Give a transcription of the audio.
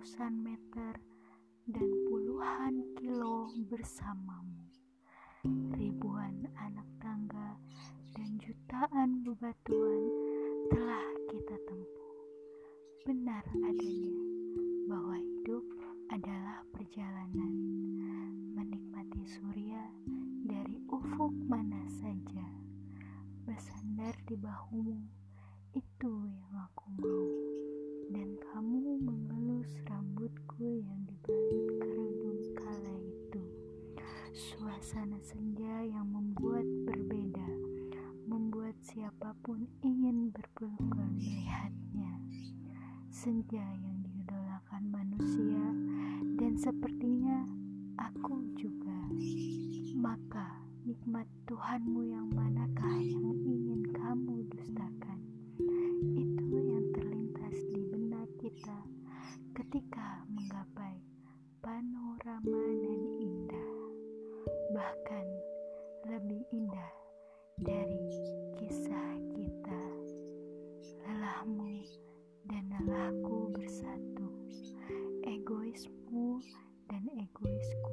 ratusan meter dan puluhan kilo bersamamu. Ribuan anak tangga dan jutaan bebatuan telah kita tempuh. Benar adanya bahwa hidup adalah perjalanan menikmati surya dari ufuk mana saja. Bersandar di bahumu, itu yang aku mau. Dan Suasana senja yang membuat berbeda, membuat siapa pun ingin berpelukan melihatnya. Senja yang diidolakan manusia dan sepertinya aku juga. Maka nikmat Tuhanmu yang manakah yang ingin kamu dustakan? Itu yang terlintas di benak kita ketika menggapai panorama dan indah. Bahkan lebih indah dari kisah kita. Lelahmu dan lelahku bersatu. Egoismu dan egoisku